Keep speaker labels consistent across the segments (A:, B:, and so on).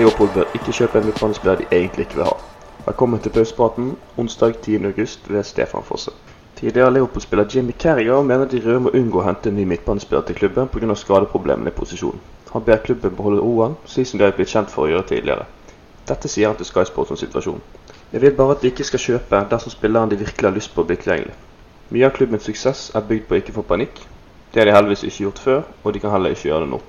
A: Liverpool bør ikke kjøpe en midtbanespiller de egentlig ikke vil ha. Velkommen til pausepraten onsdag 10.8 ved Stefan Fosse. Tidligere Liverpool-spiller Jimmy Carragher mener de røde må unngå å hente en ny midtbanespiller til klubben pga. skadeproblemene i posisjonen. Han ber klubben beholde roen, slik som de har blitt kjent for å gjøre tidligere. Dette sier han til Sky Sports om situasjonen. Jeg vil bare at de ikke skal kjøpe dersom spilleren de virkelig har lyst på blir tilgjengelig. Mye av klubbens suksess er bygd på ikke få panikk. Det har de heldigvis ikke gjort før, og de kan heller ikke gjøre det nå.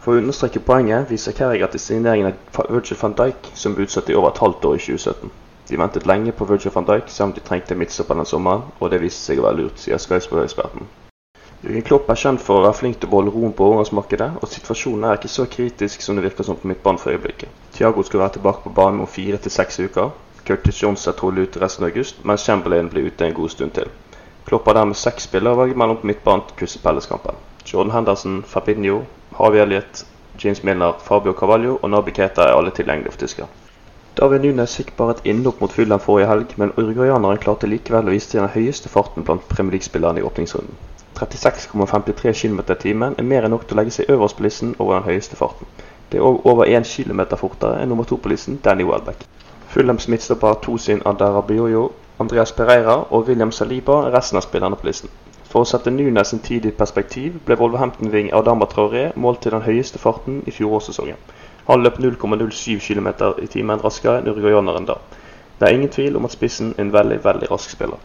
A: For å understreke poenget viser Carragher til signeringen av Virgil van Dijk, som ble utsatt i over et halvt år i 2017. De ventet lenge på Virgil van Dijk, selv om de trengte midtstopper den sommeren, og det viste seg å være lurt, sier Skysport-eksperten. Jørgen Klopp er kjent for å være flink til å beholde roen på overgangsmarkedet, og situasjonen er ikke så kritisk som det virker som på midtbanen for øyeblikket. Thiago skal være tilbake på banen om fire til seks uker. Curtis Jones er trolig ute resten av august, mens Chamberlain blir ute en god stund til. Klopp har dermed seks spillere å velge mellom på midtbanen til Crystal Palace-kampen. Jordan Henderson, Fabinho, Harvey Elliot, James Milner, Fabio Carvalho og Nabi Keita er alle tilgjengelige for tyskerne. David Nunes fikk bare et innhopp mot Fulham forrige helg, men uruguayaneren klarte likevel å vise til den høyeste farten blant Premier League-spillerne i åpningsrunden. 36,53 km i timen er mer enn nok til å legge seg øverst på listen over den høyeste farten. Det er òg over 1 km fortere enn nummer to på listen, Danny Welbeck. Fulhams midtstopper Tosin Adarabioyo, Andreas Pereira og William Saliba er resten av spillerne på listen. For å sette Nunes sin tid i perspektiv ble Wolverhampton-ving Adama Traoré målt til den høyeste farten i fjorårssesongen. Han løp 0,07 km i timen raskere enn uruguayaneren da. Det er ingen tvil om at spissen er en veldig, veldig rask spiller.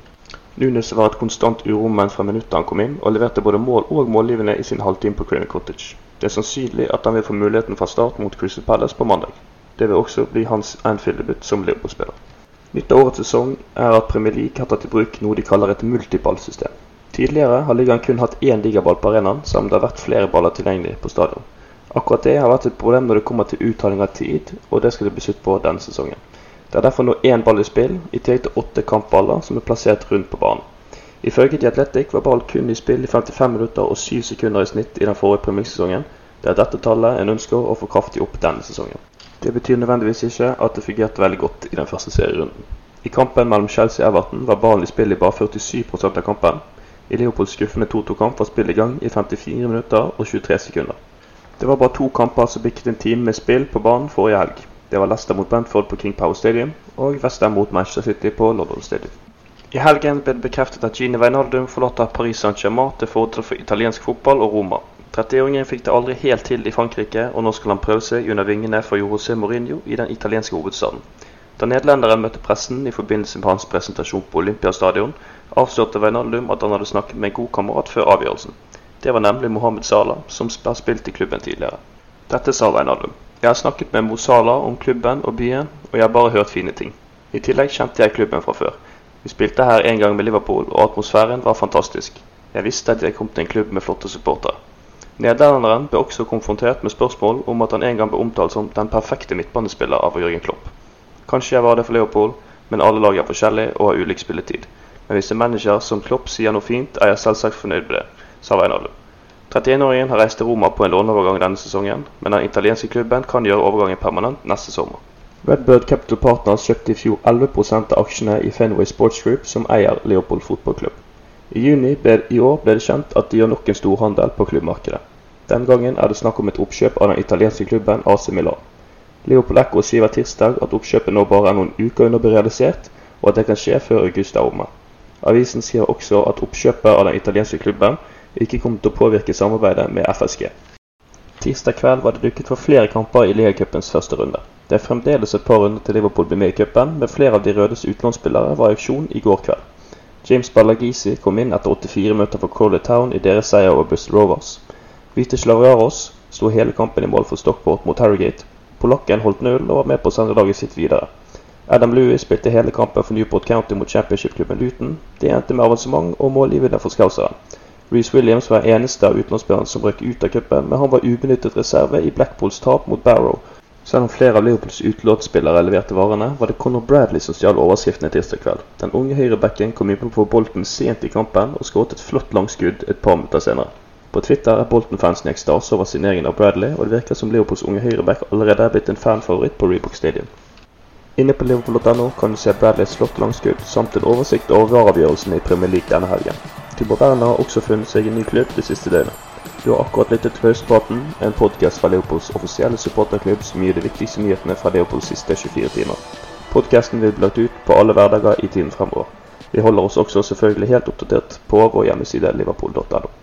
A: Nunes var et konstant uromoment fra minuttet han kom inn, og leverte både mål og målgivende i sin halvtime på Crainer Cottage. Det er sannsynlig at han vil få muligheten fra start mot Crystal Palace på mandag. Det vil også bli hans Anfield-debut som Liverpool-spiller. Nytt av årets sesong er at Premier League har tatt i bruk noe de kaller et multiballsystem. Tidligere har ligaen kun hatt én ligaball på arenaen, om det har vært flere baller tilgjengelig på stadion. Akkurat det har vært et problem når det kommer til uttaling av tid, og det skal det bli slutt på denne sesongen. Det er derfor nå én ball i spill, i tillegg til åtte kampballer som er plassert rundt på banen. Ifølge The Athletic var ball kun i spill i 55 minutter og 7 sekunder i snitt i den forrige premiersesongen. Det er dette tallet en ønsker å få kraftig opp denne sesongen. Det betyr nødvendigvis ikke at det fungerte veldig godt i den første serierunden. I kampen mellom Chelsea og Everton var ballen i spill i bare 47 av kampen. I Leopolds skuffende 2-2-kamp var spillet i gang i 54 minutter og 23 sekunder. Det var bare to kamper som bikket en time med spill på banen forrige helg. Det var Leicester mot Brentford på King Power Stadium og Westham mot Manchester City på London Stadium. I helgen ble det bekreftet at Gini Wijnaldum forlater Paris Saint-Germain til fordel for italiensk fotball og Roma. 30-åringen fikk det aldri helt til i Frankrike, og nå skal han prøve seg under vingene for Jose Mourinho i den italienske hovedstaden. Da nederlenderen møtte pressen i forbindelse med hans presentasjon på Olympiastadion, avslørte Veinaldum at han hadde snakket med en god kamerat før avgjørelsen. Det var nemlig Mohammed Salah, som har spilt i klubben tidligere. Dette sa Veinaldum. Jeg har snakket med Mo Salah om klubben og byen, og jeg har bare hørt fine ting. I tillegg kjente jeg klubben fra før. Vi spilte her en gang med Liverpool, og atmosfæren var fantastisk. Jeg visste at jeg kom til en klubb med flotte supportere. Nederlenderen ble også konfrontert med spørsmål om at han en gang ble omtalt som den perfekte midtbanespiller av Jørgen Klopp. Kanskje jeg var det for Leopold, men alle lag er forskjellige og har ulik spilletid. Men hvis en manager som Klopp sier noe fint, er jeg selvsagt fornøyd med det, sa Wijnaldum. 31-åringen har reist til Roma på en låneovergang denne sesongen, men den italienske klubben kan gjøre overgangen permanent neste sommer. Redbird Capital Partners kjøpte i fjor 11 av aksjene i Fenway Sports Group, som eier Leopold fotballklubb. I juni i år ble det kjent at de gjør nok en storhandel på klubbmarkedet. Den gangen er det snakk om et oppkjøp av den italienske klubben AC Milan. Leopold Echo sier tirsdag at oppkjøpet nå bare er noen uker under å bli realisert, og at det kan skje før august er omme. Avisen sier også at oppkjøpet av den italienske klubben ikke kommer til å påvirke samarbeidet med FSG. Tirsdag kveld var det dukket for flere kamper i ligacupens første runde. Det er fremdeles et par runder til Liverpool blir med i cupen, men flere av de rødes utlånsspillere var i auksjon i går kveld. James Ballagisi kom inn etter 84 møter for Corley Town i deres seier over Bristol Rovers. Vite Slavraros sto hele kampen i mål for Stockport mot Harrogate. Polakken holdt null og var med på å sende laget sitt videre. Adam Louis spilte hele kampen for Newport County mot championship-klubben Luton. Det endte med avansement og målgivende for skauseren. Reece Williams var eneste av utenlandsspillerne som røk ut av cupen, men han var ubenyttet reserve i Blackpools tap mot Barrow. Selv om flere av Liverpools utlånsspillere leverte varene, var det Conor Bradley som stjal overskriftene tirsdag kveld. Den unge høyrebacken kom inn på bolten sent i kampen og skåret et flott langskudd et par minutter senere. På Twitter er Bolton-fansen i ekstase over signeringen av Bradley, og det virker som Liverpools unge høyreback allerede er blitt en fanfavoritt på Reebok Stadium. Inne på liverpool.no kan du se Bradleys flotte langskudd, samt en oversikt over vareavgjørelsene i Premier League denne helgen. Tibor Werner har også funnet seg en ny klubb det siste døgnet. Du har akkurat lyttet til Høstpraten, en podkast fra Leopolds offisielle supporterklubb som gir de viktigste nyhetene fra Leopolds siste 24 timer. Podkasten vil bli lagt ut på alle hverdager i tiden fremover. Vi holder oss også selvfølgelig helt oppdatert på vår hjemmeside liverpool.no.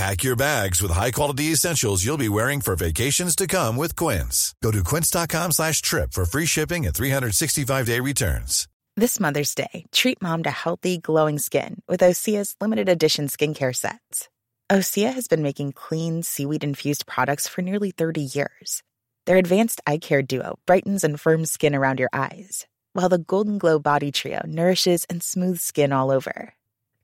B: Pack your bags with high-quality essentials you'll be wearing for vacations to come with Quince. Go to quince.com slash trip for free shipping and 365-day returns.
C: This Mother's Day, treat mom to healthy, glowing skin with Osea's limited edition skincare sets. Osea has been making clean, seaweed infused products for nearly 30 years. Their advanced eye care duo brightens and firms skin around your eyes, while the Golden Glow Body Trio nourishes and smooths skin all over.